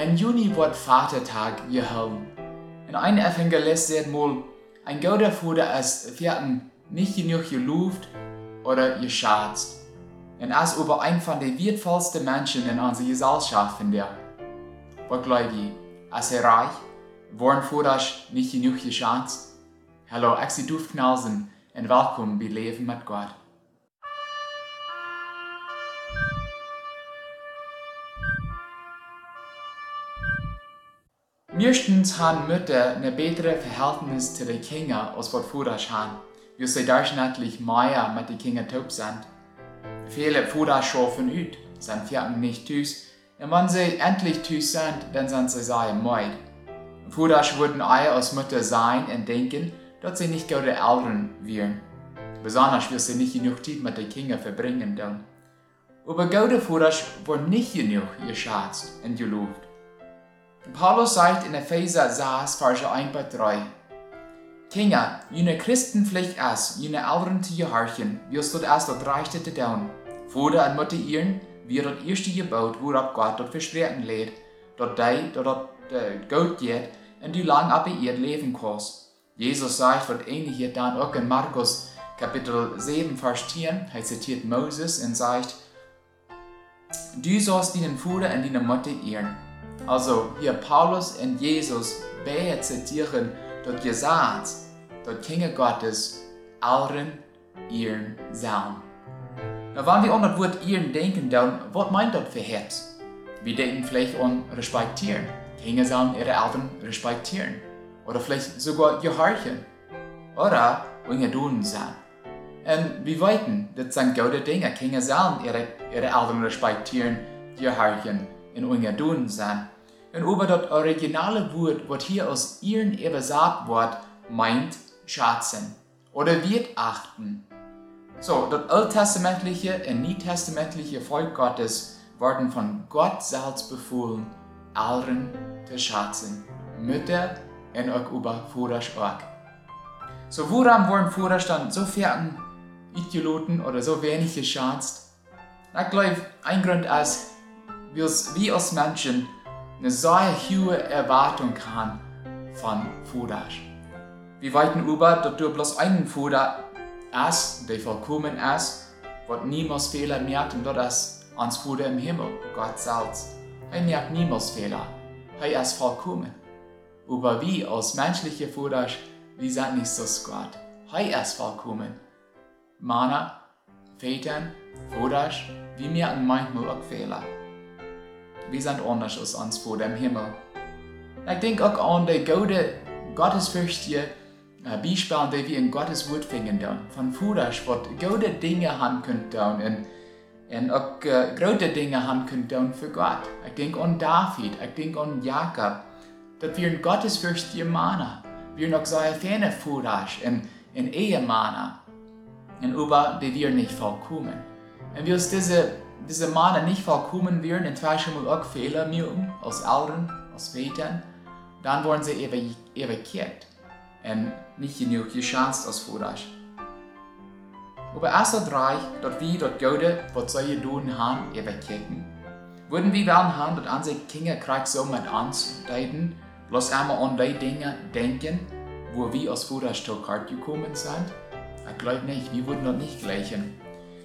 In Juni wird Vatertag gehalten. Und ein Evangelist sagt mal, ein guter Vater ist vierten nicht genug gelobt oder geschätzt. Und er ist aber ein von den wertvollsten Menschen in unserer Gesellschaft, finde ich. Was glaube ich? Ist er reich? Worden Vater nicht genug geschätzt? Hallo, ich bin Duft Knausen und willkommen bei Leben mit Gott. Meistens haben Mütter ein besseres Verhältnis zu den Kindern als was Väter haben, weil sie durchschnittlich mehr mit den Kindern taub sind. Viele Väter schaffen ut, sind vierten nicht tüß, und wenn sie endlich tüß sind, dann sind sie sehr müde. Väter würden eher als Mütter sein und denken, dass sie nicht gute Eltern wären. Besonders, weil sie nicht genug Zeit mit den Kindern verbringen dann. Aber gute Väter wurden nicht genug geschätzt und gelobt. Paulus sagt in Epheser 6, Vers 1 bis 3, Kinder, jene Christenpflicht ist, jene Eltern zu gehorchen, es dort erst dort reichte zu tun. Vater und Mutter ihren, wie dort erste gebaut, worauf Gott dort versprechen lädt, dort die, dort äh, Gott geht, und die lang ab ihr Leben kannst. Jesus sagt, was ähnliche dann auch in Markus Kapitel 7, Vers 10, er zitiert Moses und sagt, Du sollst deinen Vater und deine Mutter ehren. Also hier Paulus und Jesus beide zitieren dort gesagt, dort Kinder Gottes allen ihren Samen. Na, wenn wir an das Wort ihren denken, dann, was meint das für Herz? Wir denken vielleicht an respektieren. Kinder sollen ihre Eltern respektieren. Oder vielleicht sogar gehorchen. Oder tun sein. Und wir weiten, das sind gute Dinge. Kinder sollen ihre, ihre Eltern respektieren, gehorchen und tun sein. Und über das originale Wort, was hier aus ihren übersagt wird, meint schätzen oder wird achten. So, das alttestamentliche und neutestamentliche Volk Gottes wurden von Gott selbst befohlen, Eltern zu schätzen, Mütter und auch über Vordersch auch. So, woran wurden Vordersch dann so vierten Idioten oder so wenig geschätzt? Ich glaube, ein Grund ist, wir als Menschen eine sehr hohe Erwartung haben von Futter. Wir weiten über, dass du bloß einen Futter hast, der vollkommen ist, was niemals Fehler merkt und das ans Futter im Himmel, Gott selbst. Er merkt niemals Fehler. Er ist vollkommen. Aber wir als menschliche Futter, wir sind nicht so Gott. Er ist vollkommen. Männer, Väter, Futter, wir merken manchmal auch Fehler wir sind anders als uns vor dem Himmel. Ich denke auch an die gute gottesfürchtige Beispiele, die wir in Gottes Wort finden. Von früher, was gute Dinge haben können und, auch äh, große Dinge haben können für Gott. Ich denke an David, ich denke an Jakob. Das wir in gottesfürchtige Männer. Wir noch sehr viele Führer und, und Ehemänner. Und über die wir nicht vollkommen. Und wir diese diese Männer nicht vollkommen werden, entweichen wir auch Fehler machen, als Eltern, als Väter, dann werden sie evakuiert und nicht genug geschätzt als Vorrat. Aber erst drei, dort wir dort Gode, was sie tun haben, evakuieren, würden wir werden haben, dass unsere Kinder krieg so mit deuten, bloß einmal an die Dinge denken, wo wir als Vorrat gekommen sind? Ich glaube nicht, wir würden dort nicht gleichen.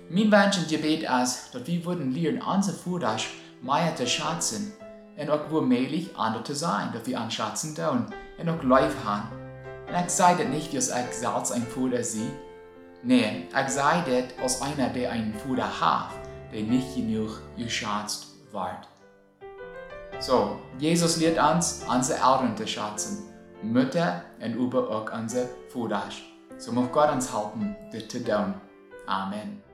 Mein Wunsch und Gebet ist, dass wir würden lernen, unser Vorrecht mehr zu schätzen und auch womöglich andere zu sein, dass wir an Schätzen tun und auch live haben. Und ich sage das nicht, dass ich selbst ein Vater sehe. Nein, ich sage das als einer, der einen Vater hat, der nicht genug geschätzt wird. So, Jesus lehrt uns, unsere Eltern zu schätzen, Mütter und über auch unsere Vater. So muss Gott uns helfen, das zu tun. Amen.